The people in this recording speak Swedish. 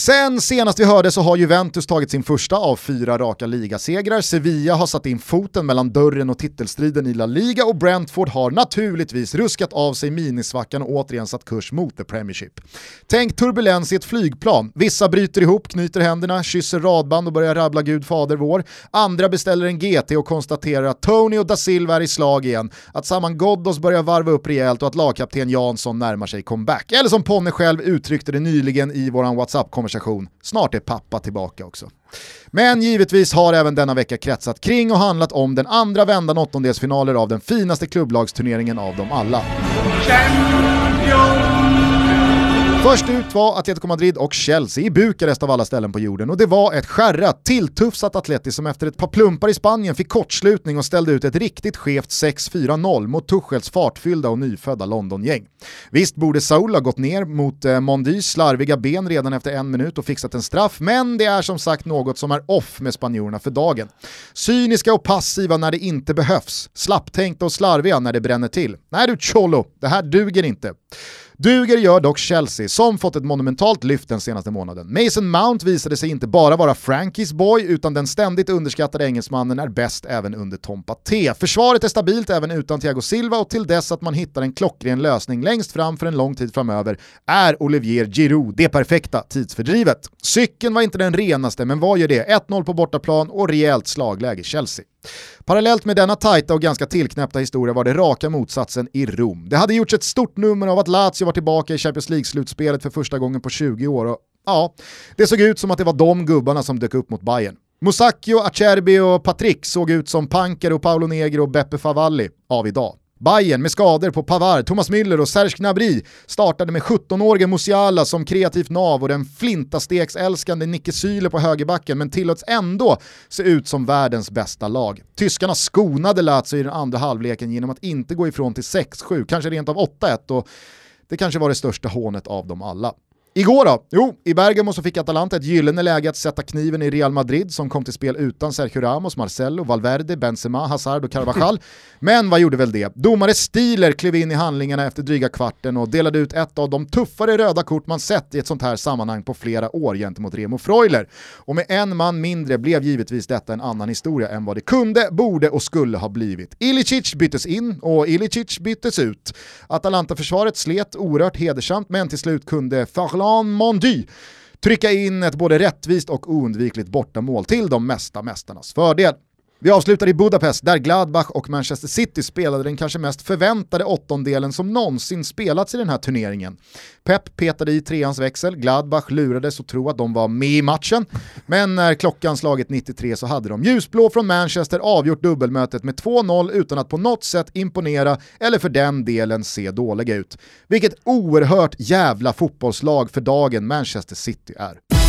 Sen senast vi hörde så har Juventus tagit sin första av fyra raka ligasegrar, Sevilla har satt in foten mellan dörren och titelstriden i La Liga och Brentford har naturligtvis ruskat av sig minisvackan och återigen satt kurs mot the Premiership. Tänk turbulens i ett flygplan, vissa bryter ihop, knyter händerna, kysser radband och börjar rabbla Gud fader vår. Andra beställer en GT och konstaterar att Tony och da Silva är i slag igen, att Saman Ghoddos börjar varva upp rejält och att lagkapten Jansson närmar sig comeback. Eller som Ponne själv uttryckte det nyligen i våran WhatsApp-konversation, snart är pappa tillbaka också. Men givetvis har även denna vecka kretsat kring och handlat om den andra vändan åttondelsfinaler av den finaste klubblagsturneringen av dem alla. Champions! Först ut var Atletico Madrid och Chelsea i Bukarest av alla ställen på jorden och det var ett skärrat, tilltufsat Atleti som efter ett par plumpar i Spanien fick kortslutning och ställde ut ett riktigt skevt 6-4-0 mot Tuchels fartfyllda och nyfödda Londongäng. Visst borde Saul ha gått ner mot eh, Mondys slarviga ben redan efter en minut och fixat en straff, men det är som sagt något som är off med spanjorerna för dagen. Cyniska och passiva när det inte behövs, slapptänkta och slarviga när det bränner till. Nej du Cholo, det här duger inte. Duger gör dock Chelsea, som fått ett monumentalt lyft den senaste månaden. Mason Mount visade sig inte bara vara Frankies boy, utan den ständigt underskattade engelsmannen är bäst även under Tompa T. Försvaret är stabilt även utan Thiago Silva och till dess att man hittar en klockren lösning längst fram för en lång tid framöver är Olivier Giroud det perfekta tidsfördrivet. Cykeln var inte den renaste, men vad gör det? 1-0 på bortaplan och rejält slagläge Chelsea. Parallellt med denna tajta och ganska tillknäppta historia var det raka motsatsen i Rom. Det hade gjorts ett stort nummer av att Lazio var tillbaka i Champions League-slutspelet för första gången på 20 år och ja, det såg ut som att det var de gubbarna som dök upp mot Bayern. Musacchio, Acerbi och Patrick såg ut som Panker och Paolo Negro och Beppe Favalli av idag. Bayern med skador på Pavard, Thomas Müller och Serge Gnabry startade med 17-årige Musiala som kreativt nav och den flintasteksälskande Nicke Syle på högerbacken men tillåts ändå se ut som världens bästa lag. Tyskarna skonade Lazio i den andra halvleken genom att inte gå ifrån till 6-7, kanske rent av 8-1 och det kanske var det största hånet av dem alla. Igår då? Jo, i Bergamo så fick Atalanta ett gyllene läge att sätta kniven i Real Madrid som kom till spel utan Sergio Ramos, Marcelo, Valverde, Benzema, Hazard och Carvajal. Men vad gjorde väl det? Domare Stiler klev in i handlingarna efter dryga kvarten och delade ut ett av de tuffare röda kort man sett i ett sånt här sammanhang på flera år gentemot Remo Freuler. Och med en man mindre blev givetvis detta en annan historia än vad det kunde, borde och skulle ha blivit. Ilicic byttes in och Ilicic byttes ut. Atalanta-försvaret slet oerhört hedersamt men till slut kunde Farlan Mondy trycka in ett både rättvist och oundvikligt bortamål till de mesta mästarnas fördel. Vi avslutar i Budapest där Gladbach och Manchester City spelade den kanske mest förväntade åttondelen som någonsin spelats i den här turneringen. Pep petade i treans växel, Gladbach lurades att tro att de var med i matchen, men när klockan slagit 93 så hade de ljusblå från Manchester avgjort dubbelmötet med 2-0 utan att på något sätt imponera eller för den delen se dåliga ut. Vilket oerhört jävla fotbollslag för dagen Manchester City är.